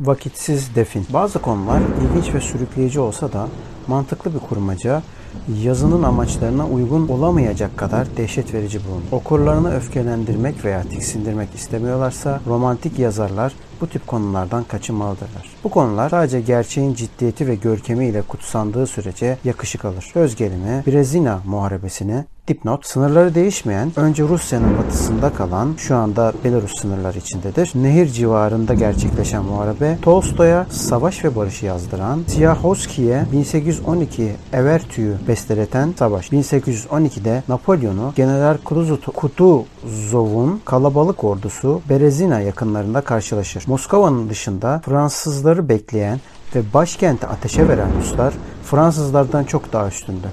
Vakitsiz defin. Bazı konular ilginç ve sürükleyici olsa da mantıklı bir kurmaca yazının amaçlarına uygun olamayacak kadar dehşet verici bulunur. Okurlarını öfkelendirmek veya tiksindirmek istemiyorlarsa romantik yazarlar bu tip konulardan kaçınmalıdırlar. Bu konular sadece gerçeğin ciddiyeti ve görkemiyle kutsandığı sürece yakışık alır. Söz gelimi Brezina muharebesini Dipnot, sınırları değişmeyen, önce Rusya'nın batısında kalan, şu anda Belarus sınırları içindedir. Nehir civarında gerçekleşen muharebe, Tolstoy'a Savaş ve Barış'ı yazdıran, Siyahovski'ye 1812 Evertü'yü besteleten savaş. 1812'de Napolyon'u General Kutuzov'un kalabalık ordusu Berezina yakınlarında karşılaşır. Moskova'nın dışında Fransızları bekleyen ve başkenti ateşe veren Ruslar Fransızlardan çok daha üstündü.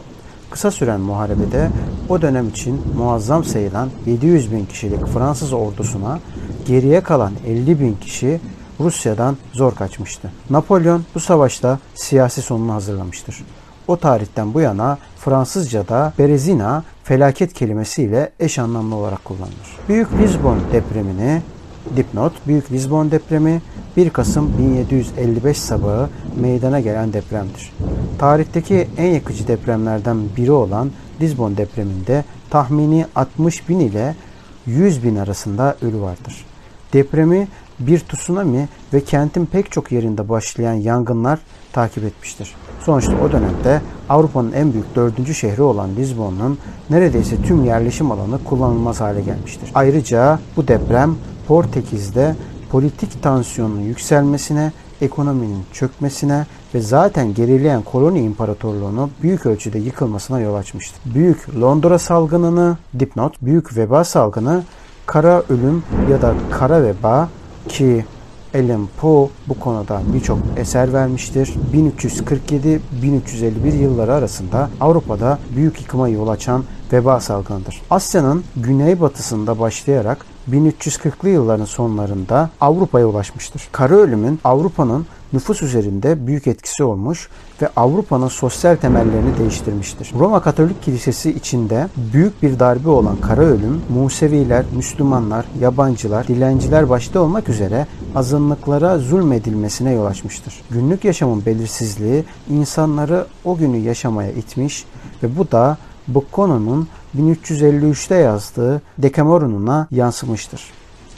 Kısa süren muharebede o dönem için muazzam sayılan 700 bin kişilik Fransız ordusuna geriye kalan 50 bin kişi Rusya'dan zor kaçmıştı. Napolyon bu savaşta siyasi sonunu hazırlamıştır. O tarihten bu yana Fransızca'da Berezina felaket kelimesiyle eş anlamlı olarak kullanılır. Büyük Lisbon depremini Dipnot, Büyük Lisbon depremi 1 Kasım 1755 sabahı meydana gelen depremdir. Tarihteki en yakıcı depremlerden biri olan Lisbon depreminde tahmini 60 bin ile 100 bin arasında ölü vardır. Depremi bir tsunami ve kentin pek çok yerinde başlayan yangınlar takip etmiştir. Sonuçta o dönemde Avrupa'nın en büyük dördüncü şehri olan Lisbon'un neredeyse tüm yerleşim alanı kullanılmaz hale gelmiştir. Ayrıca bu deprem Portekiz'de politik tansiyonun yükselmesine, ekonominin çökmesine ve zaten gerileyen koloni imparatorluğunu büyük ölçüde yıkılmasına yol açmıştır. Büyük Londra salgınını, dipnot, büyük veba salgını, kara ölüm ya da kara veba ki Ellen Poe bu konuda birçok eser vermiştir. 1347-1351 yılları arasında Avrupa'da büyük yıkıma yol açan veba salgınıdır. Asya'nın güneybatısında başlayarak 1340'lı yılların sonlarında Avrupa'ya ulaşmıştır. Kara ölümün Avrupa'nın nüfus üzerinde büyük etkisi olmuş ve Avrupa'nın sosyal temellerini değiştirmiştir. Roma Katolik Kilisesi içinde büyük bir darbe olan kara ölüm, Museviler, Müslümanlar, yabancılar, dilenciler başta olmak üzere azınlıklara zulmedilmesine yol açmıştır. Günlük yaşamın belirsizliği insanları o günü yaşamaya itmiş ve bu da Boccane'nin 1353'te yazdığı Decameron'una yansımıştır.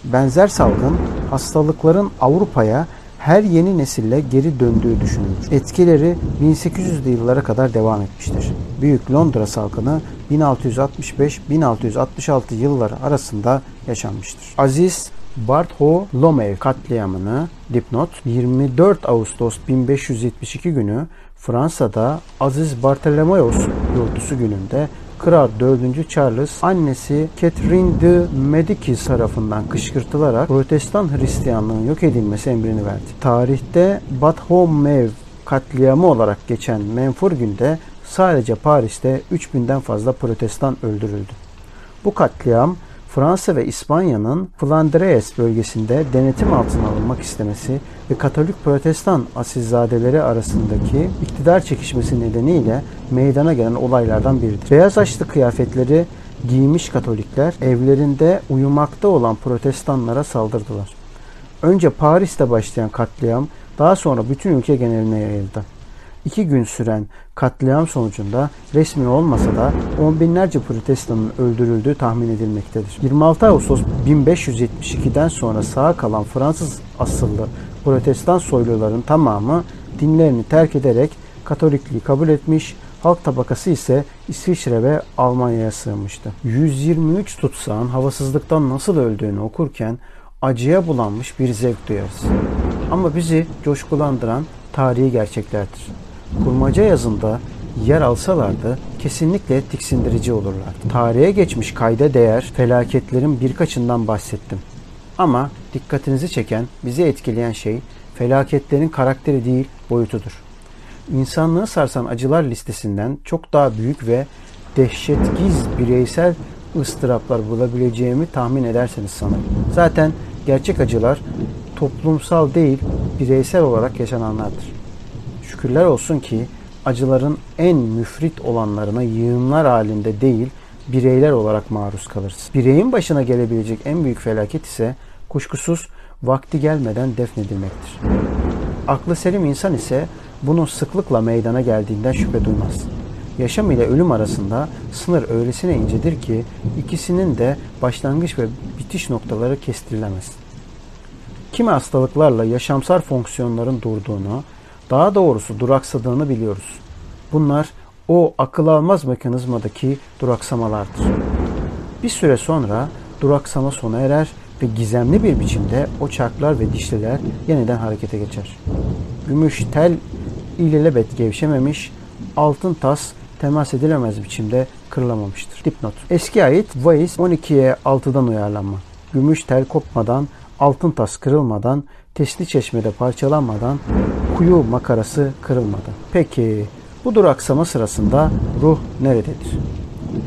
Benzer salgın hastalıkların Avrupa'ya her yeni nesille geri döndüğü düşünülür. Etkileri 1800'lü yıllara kadar devam etmiştir. Büyük Londra salgını 1665-1666 yılları arasında yaşanmıştır. Aziz Bartholomew katliamını dipnot 24 Ağustos 1572 günü Fransa'da Aziz Bartholomeos yurdusu gününde Kral 4. Charles annesi Catherine de Medici tarafından kışkırtılarak Protestan Hristiyanlığın yok edilmesi emrini verdi. Tarihte Bartholomew katliamı olarak geçen menfur günde sadece Paris'te 3000'den fazla protestan öldürüldü. Bu katliam Fransa ve İspanya'nın Flandres bölgesinde denetim altına alınmak istemesi ve Katolik Protestan asilzadeleri arasındaki iktidar çekişmesi nedeniyle meydana gelen olaylardan biridir. Beyaz açlı kıyafetleri giymiş Katolikler evlerinde uyumakta olan protestanlara saldırdılar. Önce Paris'te başlayan katliam daha sonra bütün ülke geneline yayıldı iki gün süren katliam sonucunda resmi olmasa da on binlerce protestanın öldürüldüğü tahmin edilmektedir. 26 Ağustos 1572'den sonra sağ kalan Fransız asıllı protestan soyluların tamamı dinlerini terk ederek Katolikliği kabul etmiş, halk tabakası ise İsviçre ve Almanya'ya sığınmıştı. 123 tutsağın havasızlıktan nasıl öldüğünü okurken acıya bulanmış bir zevk duyarız. Ama bizi coşkulandıran tarihi gerçeklerdir. Kurmaca yazında yer alsalardı kesinlikle tiksindirici olurlar. Tarihe geçmiş kayda değer felaketlerin birkaçından bahsettim. Ama dikkatinizi çeken, bizi etkileyen şey felaketlerin karakteri değil boyutudur. İnsanlığı sarsan acılar listesinden çok daha büyük ve dehşetgiz bireysel ıstıraplar bulabileceğimi tahmin ederseniz sanırım. Zaten gerçek acılar toplumsal değil bireysel olarak yaşananlardır. Şükürler olsun ki acıların en müfrit olanlarına yığınlar halinde değil bireyler olarak maruz kalırız. Bireyin başına gelebilecek en büyük felaket ise kuşkusuz vakti gelmeden defnedilmektir. Aklı selim insan ise bunun sıklıkla meydana geldiğinden şüphe duymaz. Yaşam ile ölüm arasında sınır öylesine incedir ki ikisinin de başlangıç ve bitiş noktaları kestirilemez. Kimi hastalıklarla yaşamsal fonksiyonların durduğunu, daha doğrusu duraksadığını biliyoruz. Bunlar o akıl almaz mekanizmadaki duraksamalardır. Bir süre sonra duraksama sona erer ve gizemli bir biçimde o çarklar ve dişliler yeniden harekete geçer. Gümüş tel ilelebet gevşememiş, altın tas temas edilemez biçimde kırılamamıştır. Dipnot. Eski ait Vaiz 12'ye 6'dan uyarlanma. Gümüş tel kopmadan, altın tas kırılmadan, tesli çeşmede parçalanmadan, kuyu makarası kırılmadan. Peki bu duraksama sırasında ruh nerededir?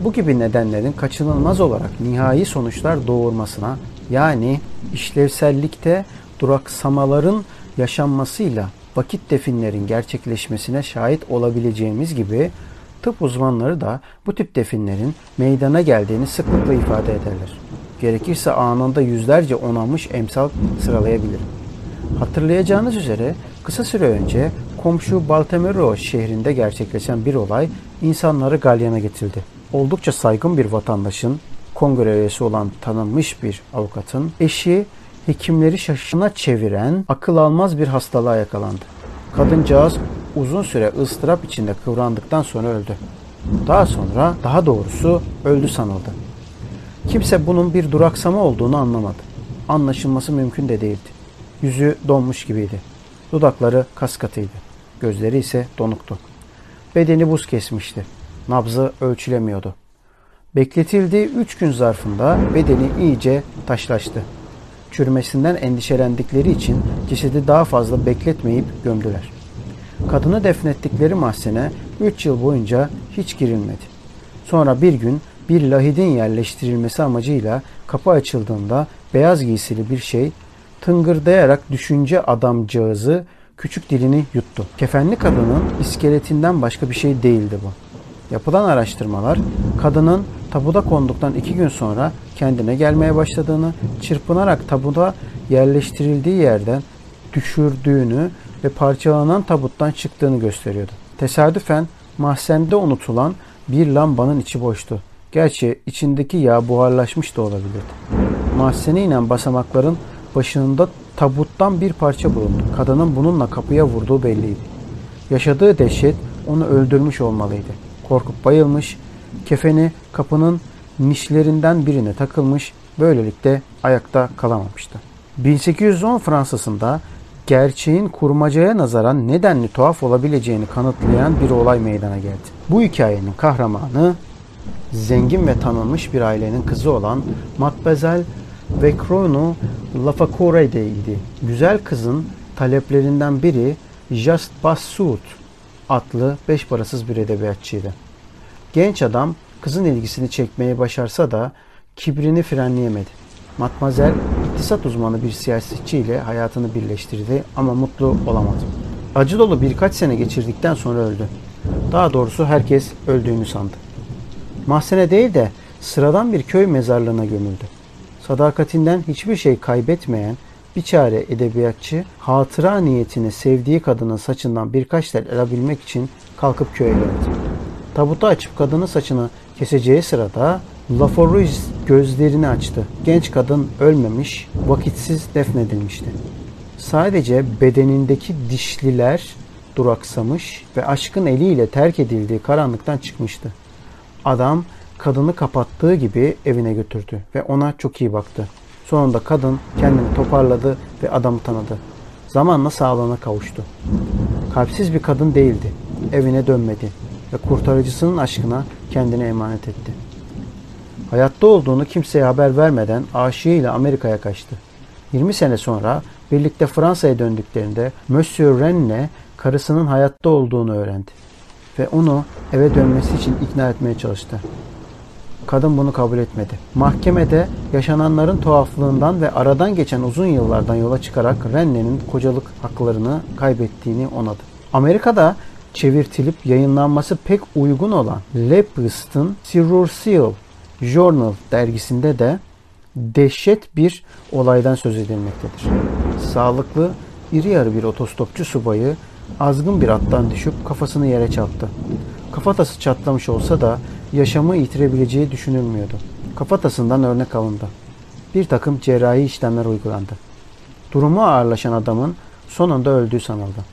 Bu gibi nedenlerin kaçınılmaz olarak nihai sonuçlar doğurmasına yani işlevsellikte duraksamaların yaşanmasıyla vakit definlerin gerçekleşmesine şahit olabileceğimiz gibi tıp uzmanları da bu tip definlerin meydana geldiğini sıklıkla ifade ederler. Gerekirse anında yüzlerce onanmış emsal sıralayabilirim. Hatırlayacağınız üzere kısa süre önce komşu Baltemero şehrinde gerçekleşen bir olay insanları galyana getirdi. Oldukça saygın bir vatandaşın, kongre üyesi olan tanınmış bir avukatın eşi hekimleri şaşına çeviren akıl almaz bir hastalığa yakalandı. Kadıncağız uzun süre ıstırap içinde kıvrandıktan sonra öldü. Daha sonra daha doğrusu öldü sanıldı. Kimse bunun bir duraksama olduğunu anlamadı. Anlaşılması mümkün de değildi. Yüzü donmuş gibiydi. Dudakları kas katıydı. Gözleri ise donuktu. Bedeni buz kesmişti. Nabzı ölçülemiyordu. Bekletildiği üç gün zarfında bedeni iyice taşlaştı. Çürümesinden endişelendikleri için cesedi daha fazla bekletmeyip gömdüler. Kadını defnettikleri mahzene üç yıl boyunca hiç girilmedi. Sonra bir gün bir lahidin yerleştirilmesi amacıyla kapı açıldığında beyaz giysili bir şey tıngırdayarak düşünce adamcağızı küçük dilini yuttu. Kefenli kadının iskeletinden başka bir şey değildi bu. Yapılan araştırmalar kadının tabuda konduktan iki gün sonra kendine gelmeye başladığını, çırpınarak tabuda yerleştirildiği yerden düşürdüğünü ve parçalanan tabuttan çıktığını gösteriyordu. Tesadüfen mahzende unutulan bir lambanın içi boştu. Gerçi içindeki yağ buharlaşmış da olabilirdi. Mahzene inen basamakların başında tabuttan bir parça bulundu. Kadının bununla kapıya vurduğu belliydi. Yaşadığı dehşet onu öldürmüş olmalıydı. Korkup bayılmış, kefeni kapının nişlerinden birine takılmış, böylelikle ayakta kalamamıştı. 1810 Fransa'sında gerçeğin kurmacaya nazaran nedenli tuhaf olabileceğini kanıtlayan bir olay meydana geldi. Bu hikayenin kahramanı zengin ve tanınmış bir ailenin kızı olan Matbezel ve Krono Lafacore'deydi. Güzel kızın taleplerinden biri Just Bassoud adlı beş parasız bir edebiyatçıydı. Genç adam kızın ilgisini çekmeyi başarsa da kibrini frenleyemedi. Matmazel iktisat uzmanı bir siyasetçi ile hayatını birleştirdi ama mutlu olamadı. Acı dolu birkaç sene geçirdikten sonra öldü. Daha doğrusu herkes öldüğünü sandı. Mahzene değil de sıradan bir köy mezarlığına gömüldü sadakatinden hiçbir şey kaybetmeyen bir çare edebiyatçı hatıra niyetine sevdiği kadının saçından birkaç tel alabilmek için kalkıp köye geldi. Tabutu açıp kadının saçını keseceği sırada Laforuiz gözlerini açtı. Genç kadın ölmemiş, vakitsiz defnedilmişti. Sadece bedenindeki dişliler duraksamış ve aşkın eliyle terk edildiği karanlıktan çıkmıştı. Adam kadını kapattığı gibi evine götürdü ve ona çok iyi baktı. Sonunda kadın kendini toparladı ve adamı tanıdı. Zamanla sağlığına kavuştu. Kalpsiz bir kadın değildi. Evine dönmedi ve kurtarıcısının aşkına kendini emanet etti. Hayatta olduğunu kimseye haber vermeden aşığıyla Amerika'ya kaçtı. 20 sene sonra birlikte Fransa'ya döndüklerinde Monsieur Renne karısının hayatta olduğunu öğrendi ve onu eve dönmesi için ikna etmeye çalıştı. Kadın bunu kabul etmedi. Mahkemede yaşananların tuhaflığından ve aradan geçen uzun yıllardan yola çıkarak Renne'nin kocalık haklarını kaybettiğini onadı. Amerika'da çevirtilip yayınlanması pek uygun olan Lepist'in Chirurgical Journal dergisinde de dehşet bir olaydan söz edilmektedir. Sağlıklı, iri yarı bir otostopçu subayı azgın bir attan düşüp kafasını yere çarptı. Kafatası çatlamış olsa da yaşamı yitirebileceği düşünülmüyordu. Kafatasından örnek alındı. Bir takım cerrahi işlemler uygulandı. Durumu ağırlaşan adamın sonunda öldüğü sanıldı.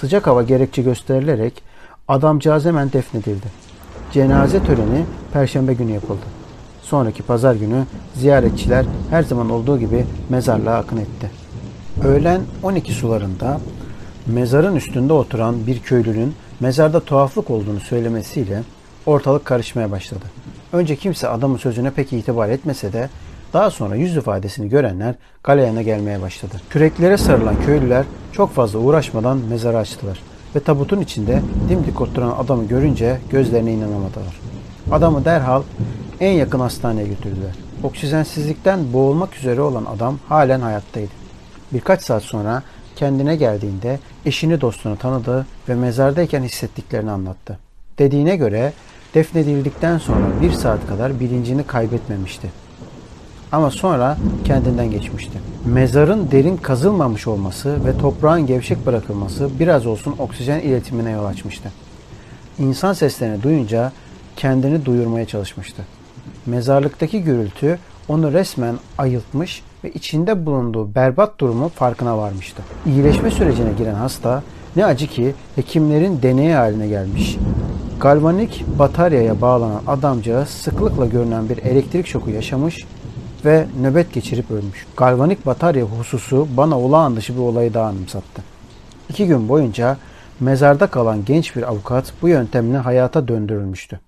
Sıcak hava gerekçe gösterilerek adamcağız hemen defnedildi. Cenaze töreni perşembe günü yapıldı. Sonraki pazar günü ziyaretçiler her zaman olduğu gibi mezarlığa akın etti. Öğlen 12 sularında mezarın üstünde oturan bir köylünün mezarda tuhaflık olduğunu söylemesiyle ortalık karışmaya başladı. Önce kimse adamın sözüne pek itibar etmese de daha sonra yüz ifadesini görenler galeyana gelmeye başladı. Küreklere sarılan köylüler çok fazla uğraşmadan mezarı açtılar ve tabutun içinde dimdik oturan adamı görünce gözlerine inanamadılar. Adamı derhal en yakın hastaneye götürdüler. Oksijensizlikten boğulmak üzere olan adam halen hayattaydı. Birkaç saat sonra kendine geldiğinde eşini dostunu tanıdı ve mezardayken hissettiklerini anlattı. Dediğine göre defnedildikten sonra bir saat kadar bilincini kaybetmemişti. Ama sonra kendinden geçmişti. Mezarın derin kazılmamış olması ve toprağın gevşek bırakılması biraz olsun oksijen iletimine yol açmıştı. İnsan seslerini duyunca kendini duyurmaya çalışmıştı. Mezarlıktaki gürültü onu resmen ayıltmış ve içinde bulunduğu berbat durumu farkına varmıştı. İyileşme sürecine giren hasta ne acı ki hekimlerin deneyi haline gelmiş. Galvanik bataryaya bağlanan adamcağız sıklıkla görünen bir elektrik şoku yaşamış ve nöbet geçirip ölmüş. Galvanik batarya hususu bana olağan dışı bir olayı daha anımsattı. İki gün boyunca mezarda kalan genç bir avukat bu yöntemle hayata döndürülmüştü.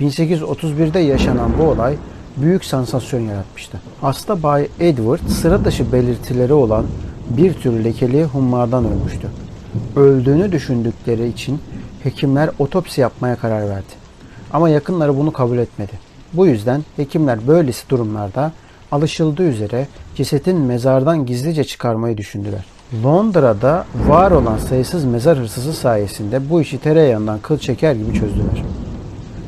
1831'de yaşanan bu olay büyük sansasyon yaratmıştı. Hasta Bay Edward sıra dışı belirtileri olan bir tür lekeli hummadan ölmüştü. Öldüğünü düşündükleri için hekimler otopsi yapmaya karar verdi. Ama yakınları bunu kabul etmedi. Bu yüzden hekimler böylesi durumlarda alışıldığı üzere cesetin mezardan gizlice çıkarmayı düşündüler. Londra'da var olan sayısız mezar hırsızı sayesinde bu işi tereyağından kıl çeker gibi çözdüler.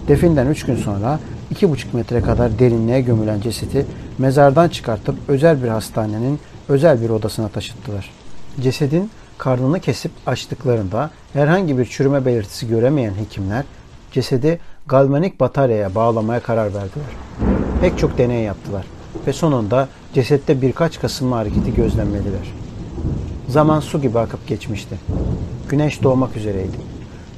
Definden 3 gün sonra 2,5 metre kadar derinliğe gömülen cesedi mezardan çıkartıp özel bir hastanenin özel bir odasına taşıttılar. Cesedin karnını kesip açtıklarında herhangi bir çürüme belirtisi göremeyen hekimler cesedi galvanik bataryaya bağlamaya karar verdiler. Pek çok deney yaptılar ve sonunda cesette birkaç kasılma hareketi gözlemlediler. Zaman su gibi akıp geçmişti. Güneş doğmak üzereydi.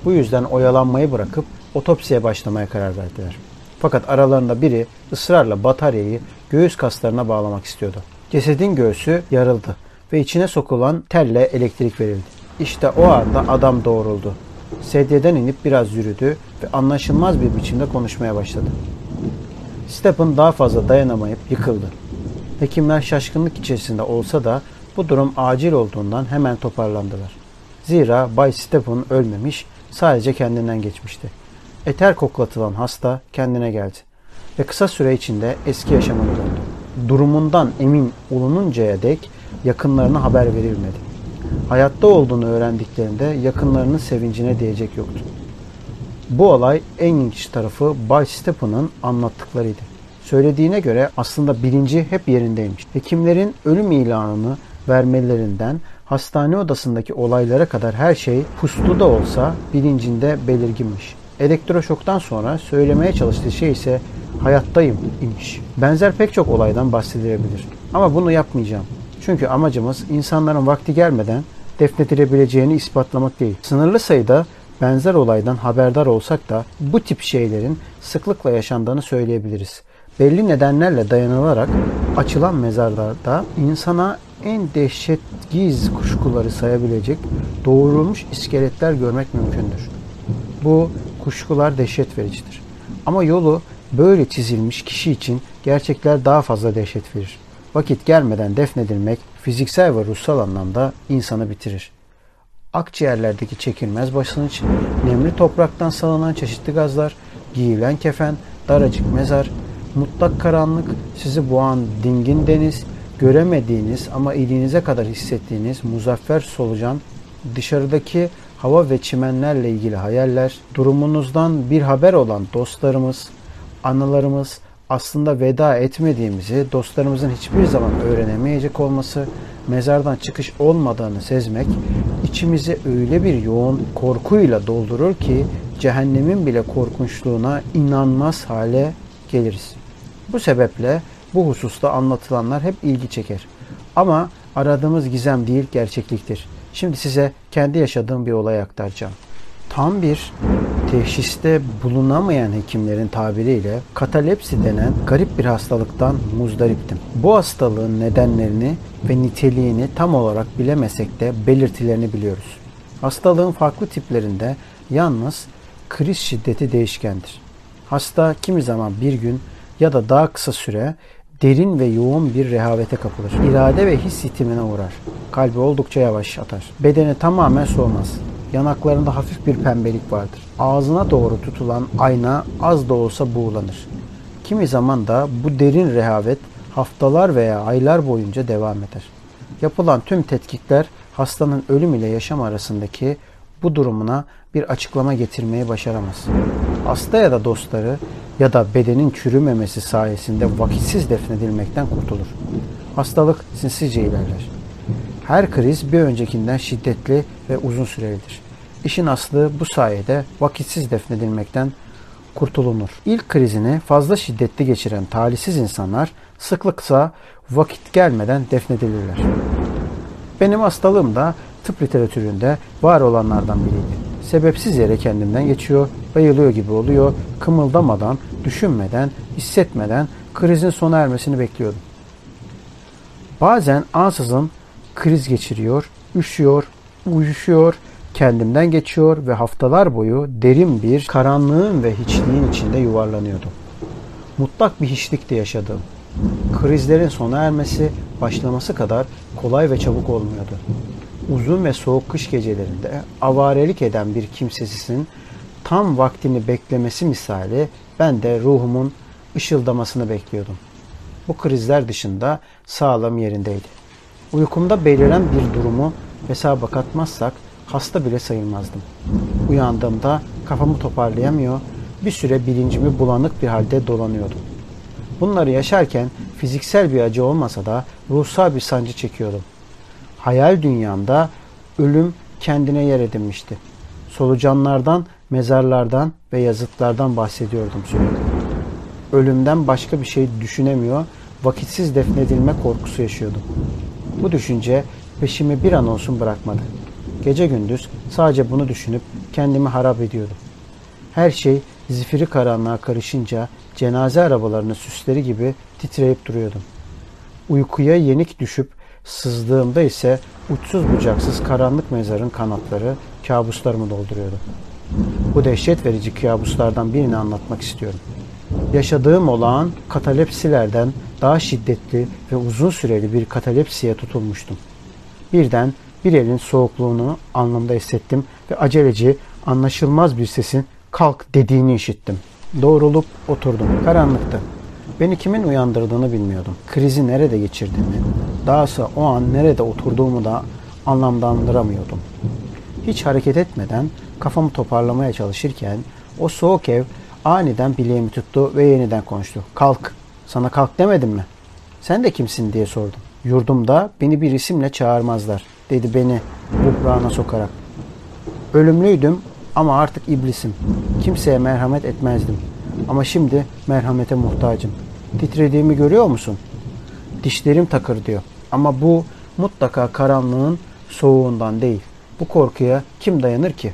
Bu yüzden oyalanmayı bırakıp otopsiye başlamaya karar verdiler. Fakat aralarında biri ısrarla bataryayı göğüs kaslarına bağlamak istiyordu. Cesedin göğsü yarıldı ve içine sokulan telle elektrik verildi. İşte o anda adam doğruldu. Sedyeden inip biraz yürüdü ve anlaşılmaz bir biçimde konuşmaya başladı. Stephen daha fazla dayanamayıp yıkıldı. Hekimler şaşkınlık içerisinde olsa da bu durum acil olduğundan hemen toparlandılar. Zira Bay Stephen ölmemiş, sadece kendinden geçmişti. Eter koklatılan hasta kendine geldi ve kısa süre içinde eski yaşamına döndü. Durumundan emin olununcaya dek yakınlarına haber verilmedi. Hayatta olduğunu öğrendiklerinde yakınlarının sevincine diyecek yoktu. Bu olay en ilginç tarafı Bay Stephen'ın anlattıklarıydı. Söylediğine göre aslında bilinci hep yerindeymiş. Hekimlerin ölüm ilanını vermelerinden hastane odasındaki olaylara kadar her şey puslu da olsa bilincinde belirginmiş. Elektroşoktan sonra söylemeye çalıştığı şey ise hayattayım imiş. Benzer pek çok olaydan bahsedilebilir. Ama bunu yapmayacağım. Çünkü amacımız insanların vakti gelmeden defnedilebileceğini ispatlamak değil. Sınırlı sayıda benzer olaydan haberdar olsak da bu tip şeylerin sıklıkla yaşandığını söyleyebiliriz. Belli nedenlerle dayanılarak açılan mezarlarda insana en dehşetgiz kuşkuları sayabilecek doğrulmuş iskeletler görmek mümkündür. Bu kuşkular dehşet vericidir. Ama yolu böyle çizilmiş kişi için gerçekler daha fazla dehşet verir. Vakit gelmeden defnedilmek fiziksel ve ruhsal anlamda insanı bitirir. Akciğerlerdeki çekilmez basınç, nemli topraktan salınan çeşitli gazlar, giyilen kefen, daracık mezar, mutlak karanlık, sizi boğan dingin deniz, göremediğiniz ama iliğinize kadar hissettiğiniz muzaffer solucan, dışarıdaki hava ve çimenlerle ilgili hayaller, durumunuzdan bir haber olan dostlarımız, anılarımız, aslında veda etmediğimizi, dostlarımızın hiçbir zaman öğrenemeyecek olması, mezardan çıkış olmadığını sezmek, içimizi öyle bir yoğun korkuyla doldurur ki cehennemin bile korkunçluğuna inanmaz hale geliriz. Bu sebeple bu hususta anlatılanlar hep ilgi çeker. Ama aradığımız gizem değil gerçekliktir. Şimdi size kendi yaşadığım bir olay aktaracağım. Tam bir teşhiste bulunamayan hekimlerin tabiriyle katalepsi denen garip bir hastalıktan muzdariptim. Bu hastalığın nedenlerini ve niteliğini tam olarak bilemesek de belirtilerini biliyoruz. Hastalığın farklı tiplerinde yalnız kriz şiddeti değişkendir. Hasta kimi zaman bir gün ya da daha kısa süre derin ve yoğun bir rehavete kapılır. İrade ve his itimine uğrar. Kalbi oldukça yavaş atar. Bedeni tamamen soğumaz. Yanaklarında hafif bir pembelik vardır. Ağzına doğru tutulan ayna az da olsa buğulanır. Kimi zaman da bu derin rehavet haftalar veya aylar boyunca devam eder. Yapılan tüm tetkikler hastanın ölüm ile yaşam arasındaki bu durumuna bir açıklama getirmeyi başaramaz. Hasta ya da dostları ya da bedenin çürümemesi sayesinde vakitsiz defnedilmekten kurtulur. Hastalık sinsice ilerler. Her kriz bir öncekinden şiddetli ve uzun sürelidir. İşin aslı bu sayede vakitsiz defnedilmekten kurtulunur. İlk krizini fazla şiddetli geçiren talihsiz insanlar sıklıksa vakit gelmeden defnedilirler. Benim hastalığım da tıp literatüründe var olanlardan biriydi. Sebepsiz yere kendimden geçiyor, bayılıyor gibi oluyor, kımıldamadan, düşünmeden, hissetmeden krizin sona ermesini bekliyordum. Bazen ansızın kriz geçiriyor, üşüyor, uyuşuyor, kendimden geçiyor ve haftalar boyu derin bir karanlığın ve hiçliğin içinde yuvarlanıyordum. Mutlak bir hiçlikte yaşadım. Krizlerin sona ermesi, başlaması kadar kolay ve çabuk olmuyordu. Uzun ve soğuk kış gecelerinde avarelik eden bir kimsesizin tam vaktini beklemesi misali ben de ruhumun ışıldamasını bekliyordum. Bu krizler dışında sağlam yerindeydi. Uykumda beliren bir durumu hesaba katmazsak hasta bile sayılmazdım. Uyandığımda kafamı toparlayamıyor, bir süre bilincimi bulanık bir halde dolanıyordum. Bunları yaşarken fiziksel bir acı olmasa da ruhsal bir sancı çekiyordum. Hayal dünyamda ölüm kendine yer edinmişti. Solucanlardan, mezarlardan ve yazıtlardan bahsediyordum sürekli. Ölümden başka bir şey düşünemiyor, vakitsiz defnedilme korkusu yaşıyordum. Bu düşünce peşimi bir an olsun bırakmadı. Gece gündüz sadece bunu düşünüp kendimi harap ediyordum. Her şey zifiri karanlığa karışınca cenaze arabalarının süsleri gibi titreyip duruyordum. Uykuya yenik düşüp sızdığımda ise uçsuz bucaksız karanlık mezarın kanatları kabuslarımı dolduruyordu. Bu dehşet verici kabuslardan birini anlatmak istiyorum. Yaşadığım olağan katalepsilerden daha şiddetli ve uzun süreli bir katalepsiye tutulmuştum. Birden bir elin soğukluğunu anlamda hissettim ve aceleci anlaşılmaz bir sesin kalk dediğini işittim. Doğrulup oturdum. Karanlıktı. Beni kimin uyandırdığını bilmiyordum. Krizi nerede geçirdiğimi, dahası o an nerede oturduğumu da anlamlandıramıyordum. Hiç hareket etmeden kafamı toparlamaya çalışırken o soğuk ev aniden bileğimi tuttu ve yeniden konuştu. Kalk, sana kalk demedim mi? Sen de kimsin diye sordum. Yurdumda beni bir isimle çağırmazlar dedi beni buhrana sokarak. Ölümlüydüm ama artık iblisim. Kimseye merhamet etmezdim. Ama şimdi merhamete muhtacım. Titrediğimi görüyor musun? Dişlerim takır diyor. Ama bu mutlaka karanlığın soğuğundan değil. Bu korkuya kim dayanır ki?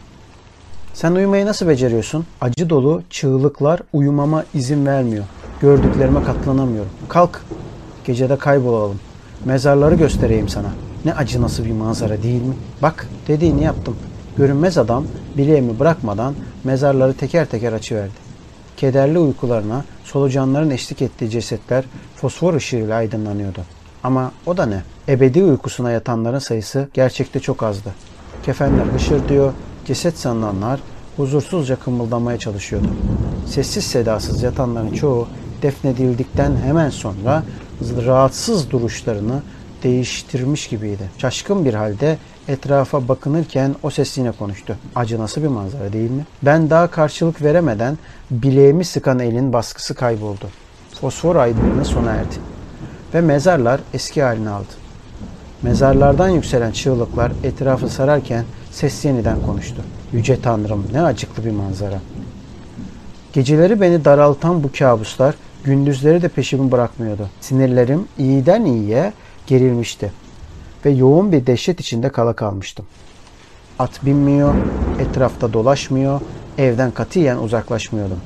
Sen uyumayı nasıl beceriyorsun? Acı dolu çığlıklar uyumama izin vermiyor. Gördüklerime katlanamıyorum. Kalk. Gecede kaybolalım. Mezarları göstereyim sana. Ne acı nasıl bir manzara değil mi? Bak dediğini yaptım. Görünmez adam bileğimi bırakmadan mezarları teker teker açıverdi. Kederli uykularına solucanların eşlik ettiği cesetler fosfor ışığıyla aydınlanıyordu. Ama o da ne? Ebedi uykusuna yatanların sayısı gerçekte çok azdı. Kefenler hışır diyor, ceset sanılanlar huzursuzca kımıldamaya çalışıyordu. Sessiz sedasız yatanların çoğu defnedildikten hemen sonra rahatsız duruşlarını değiştirmiş gibiydi. Şaşkın bir halde etrafa bakınırken o ses yine konuştu. Acı nasıl bir manzara değil mi? Ben daha karşılık veremeden bileğimi sıkan elin baskısı kayboldu. Fosfor aydınlığı sona erdi. Ve mezarlar eski halini aldı. Mezarlardan yükselen çığlıklar etrafı sararken ses yeniden konuştu. Yüce Tanrım ne acıklı bir manzara. Geceleri beni daraltan bu kabuslar gündüzleri de peşimi bırakmıyordu. Sinirlerim iyiden iyiye gerilmişti ve yoğun bir dehşet içinde kala kalmıştım. At binmiyor, etrafta dolaşmıyor, evden katiyen uzaklaşmıyordum.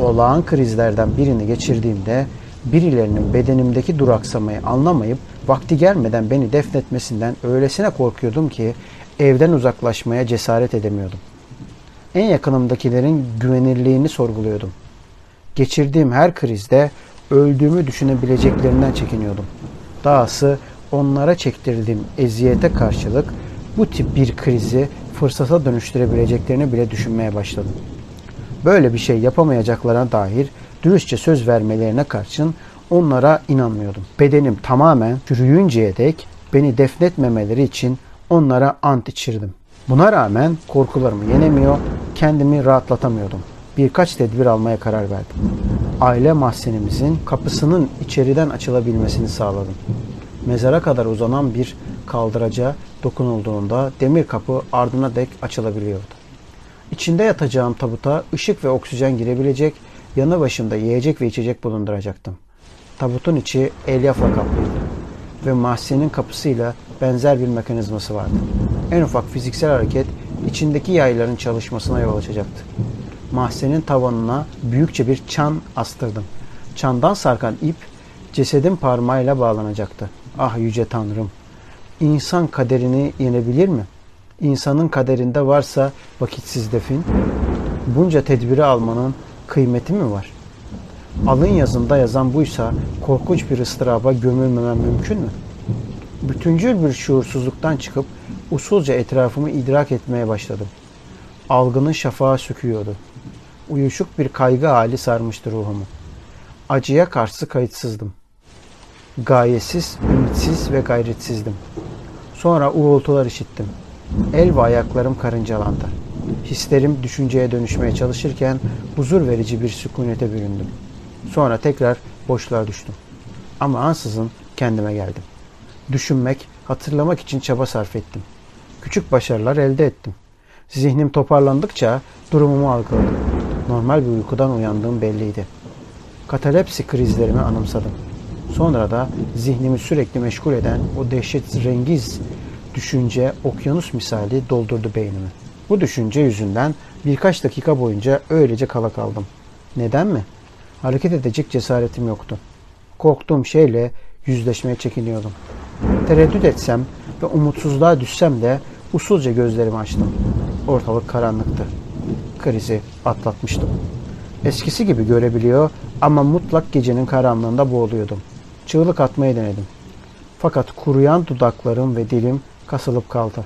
Olağan krizlerden birini geçirdiğimde birilerinin bedenimdeki duraksamayı anlamayıp vakti gelmeden beni defnetmesinden öylesine korkuyordum ki evden uzaklaşmaya cesaret edemiyordum. En yakınımdakilerin güvenirliğini sorguluyordum. Geçirdiğim her krizde öldüğümü düşünebileceklerinden çekiniyordum. Dahası onlara çektirdiğim eziyete karşılık bu tip bir krizi fırsata dönüştürebileceklerini bile düşünmeye başladım. Böyle bir şey yapamayacaklarına dair dürüstçe söz vermelerine karşın onlara inanmıyordum. Bedenim tamamen çürüyünceye dek beni defnetmemeleri için onlara ant içirdim. Buna rağmen korkularımı yenemiyor, kendimi rahatlatamıyordum. Birkaç tedbir almaya karar verdim. Aile mahzenimizin kapısının içeriden açılabilmesini sağladım. Mezara kadar uzanan bir kaldıraca dokunulduğunda demir kapı ardına dek açılabiliyordu. İçinde yatacağım tabuta ışık ve oksijen girebilecek, yanı başımda yiyecek ve içecek bulunduracaktım. Tabutun içi elyafla kaplıydı ve mahzenin kapısıyla benzer bir mekanizması vardı. En ufak fiziksel hareket içindeki yayların çalışmasına yol açacaktı. Mahzenin tavanına büyükçe bir çan astırdım. Çandan sarkan ip cesedin parmağıyla bağlanacaktı. Ah yüce Tanrım! İnsan kaderini yenebilir mi? İnsanın kaderinde varsa vakitsiz defin, bunca tedbiri almanın kıymeti mi var? Alın yazında yazan buysa korkunç bir ıstıraba gömülmemem mümkün mü? Bütüncül bir şuursuzluktan çıkıp usulca etrafımı idrak etmeye başladım. Algının şafağı söküyordu. Uyuşuk bir kaygı hali sarmıştı ruhumu. Acıya karşı kayıtsızdım. Gayesiz, ümitsiz ve gayretsizdim. Sonra uğultular işittim. El ve ayaklarım karıncalandı. Hislerim düşünceye dönüşmeye çalışırken huzur verici bir sükunete büründüm. Sonra tekrar boşluğa düştüm. Ama ansızın kendime geldim. Düşünmek, hatırlamak için çaba sarf ettim. Küçük başarılar elde ettim. Zihnim toparlandıkça durumumu algıladım. Normal bir uykudan uyandığım belliydi. Katalepsi krizlerimi anımsadım. Sonra da zihnimi sürekli meşgul eden o dehşet rengiz düşünce okyanus misali doldurdu beynimi. Bu düşünce yüzünden birkaç dakika boyunca öylece kala kaldım. Neden mi? Hareket edecek cesaretim yoktu. Korktuğum şeyle yüzleşmeye çekiniyordum. Tereddüt etsem ve umutsuzluğa düşsem de usulca gözlerimi açtım. Ortalık karanlıktı. Krizi atlatmıştım. Eskisi gibi görebiliyor ama mutlak gecenin karanlığında boğuluyordum. Çığlık atmayı denedim. Fakat kuruyan dudaklarım ve dilim kasılıp kaldı.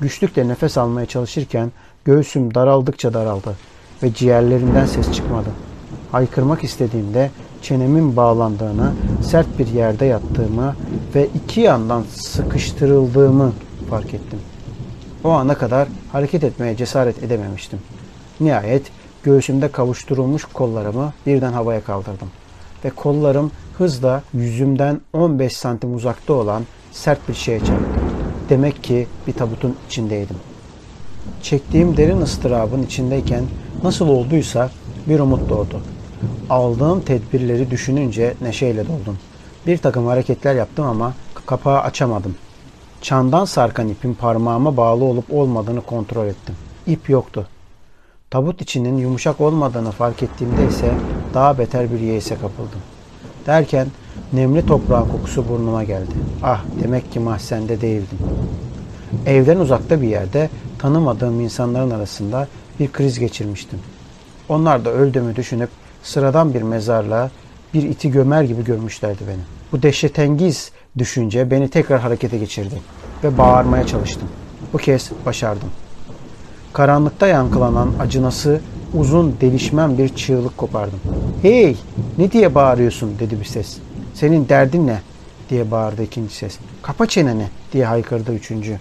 Güçlükle nefes almaya çalışırken göğsüm daraldıkça daraldı ve ciğerlerimden ses çıkmadı. Haykırmak istediğimde çenemin bağlandığını, sert bir yerde yattığımı ve iki yandan sıkıştırıldığımı fark ettim. O ana kadar hareket etmeye cesaret edememiştim. Nihayet göğsümde kavuşturulmuş kollarımı birden havaya kaldırdım. Ve kollarım hızla yüzümden 15 santim uzakta olan sert bir şeye çarptı. Demek ki bir tabutun içindeydim. Çektiğim derin ıstırabın içindeyken nasıl olduysa bir umut doğdu. Aldığım tedbirleri düşününce neşeyle doldum. Bir takım hareketler yaptım ama kapağı açamadım. Çandan sarkan ipin parmağıma bağlı olup olmadığını kontrol ettim. İp yoktu. Tabut içinin yumuşak olmadığını fark ettiğimde ise daha beter bir yeise kapıldım. Derken nemli toprağın kokusu burnuma geldi. Ah demek ki mahzende değildim. Evden uzakta bir yerde tanımadığım insanların arasında bir kriz geçirmiştim. Onlar da öldüğümü düşünüp sıradan bir mezarlığa bir iti gömer gibi görmüşlerdi beni. Bu dehşetengiz düşünce beni tekrar harekete geçirdi ve bağırmaya çalıştım. Bu kez başardım. Karanlıkta yankılanan acınası uzun delişmen bir çığlık kopardım. Hey ne diye bağırıyorsun dedi bir ses. Senin derdin ne diye bağırdı ikinci ses. Kapa çeneni diye haykırdı üçüncü.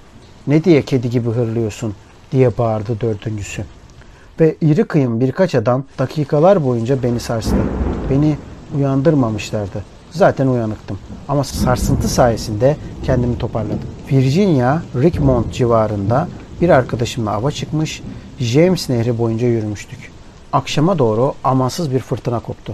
Ne diye kedi gibi hırlıyorsun diye bağırdı dördüncüsü. Ve iri kıyım birkaç adam dakikalar boyunca beni sarstı. Beni uyandırmamışlardı. Zaten uyanıktım. Ama sarsıntı sayesinde kendimi toparladım. Virginia, Richmond civarında bir arkadaşımla ava çıkmış, James Nehri boyunca yürümüştük. Akşama doğru amansız bir fırtına koptu.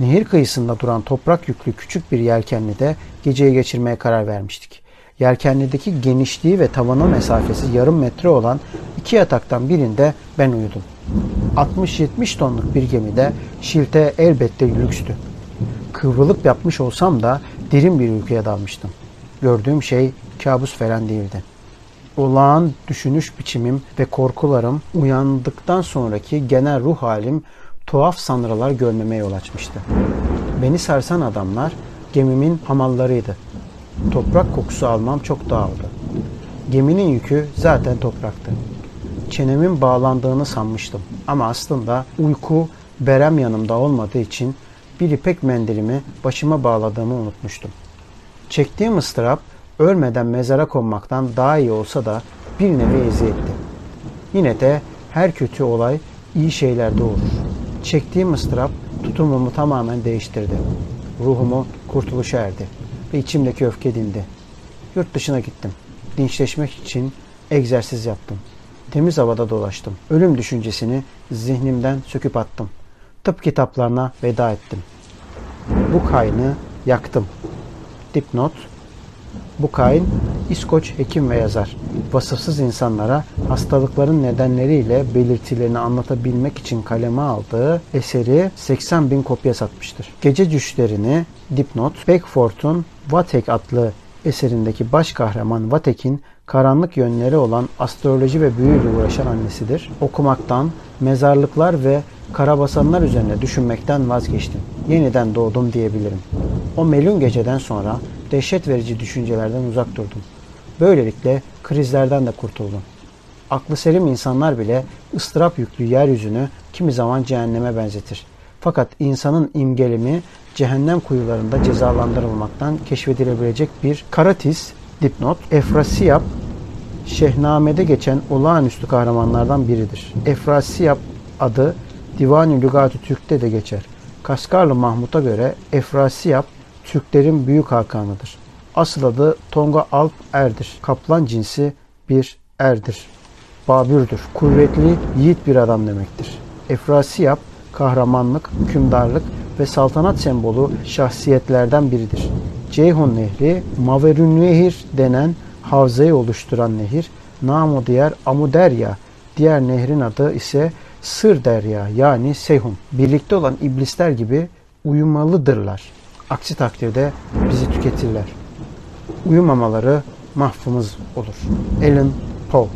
Nehir kıyısında duran toprak yüklü küçük bir yelkenlide geceyi geçirmeye karar vermiştik. Yelkenlideki genişliği ve tavanı mesafesi yarım metre olan iki yataktan birinde ben uyudum. 60-70 tonluk bir gemide şilte elbette lükstü. Kıvrılıp yapmış olsam da derin bir uykuya dalmıştım. Gördüğüm şey kabus falan değildi. Olağan düşünüş biçimim ve korkularım uyandıktan sonraki genel ruh halim tuhaf sanrılar görmeme yol açmıştı. Beni sarsan adamlar gemimin hamallarıydı. Toprak kokusu almam çok dağıldı. Geminin yükü zaten topraktı. Çenemin bağlandığını sanmıştım. Ama aslında uyku berem yanımda olmadığı için bir ipek mendilimi başıma bağladığımı unutmuştum. Çektiğim ıstırap ölmeden mezara konmaktan daha iyi olsa da bir nevi eziyetti. Yine de her kötü olay iyi şeylerde olur. Çektiğim ıstırap tutumumu tamamen değiştirdi. Ruhumu kurtuluşa erdi ve içimdeki öfke dindi. Yurt dışına gittim. Dinçleşmek için egzersiz yaptım. Temiz havada dolaştım. Ölüm düşüncesini zihnimden söküp attım. Tıp kitaplarına veda ettim. Bu kayını yaktım. Dipnot bu kain İskoç hekim ve yazar. Vasıfsız insanlara hastalıkların nedenleriyle belirtilerini anlatabilmek için kaleme aldığı eseri 80 bin kopya satmıştır. Gece düşlerini dipnot Beckford'un Vatek adlı eserindeki baş kahraman Vatek'in karanlık yönleri olan astroloji ve büyüyle uğraşan annesidir. Okumaktan, mezarlıklar ve karabasanlar üzerine düşünmekten vazgeçtim. Yeniden doğdum diyebilirim. O melun geceden sonra dehşet verici düşüncelerden uzak durdum. Böylelikle krizlerden de kurtuldum. Aklı selim insanlar bile ıstırap yüklü yeryüzünü kimi zaman cehenneme benzetir. Fakat insanın imgelimi cehennem kuyularında cezalandırılmaktan keşfedilebilecek bir karatis, dipnot, Efrasiyap, Şehname'de geçen olağanüstü kahramanlardan biridir. Efrasiyap adı Divan-ı Lügat-ı Türk'te de geçer. Kaskarlı Mahmut'a göre Efrasiyap Türklerin büyük hakanıdır. Asıl adı Tonga Alp Er'dir. Kaplan cinsi bir erdir. Babürdür. Kuvvetli, yiğit bir adam demektir. Efrasiyap, kahramanlık, hükümdarlık ve saltanat sembolü şahsiyetlerden biridir. Ceyhun Nehri, Maverünnehir denen havzayı oluşturan nehir, namı diğer Amuderya, diğer nehrin adı ise Sır Derya yani Seyhun. Birlikte olan iblisler gibi uyumalıdırlar. Aksi takdirde bizi tüketirler. Uyumamaları mahfumuz olur. Alan Poe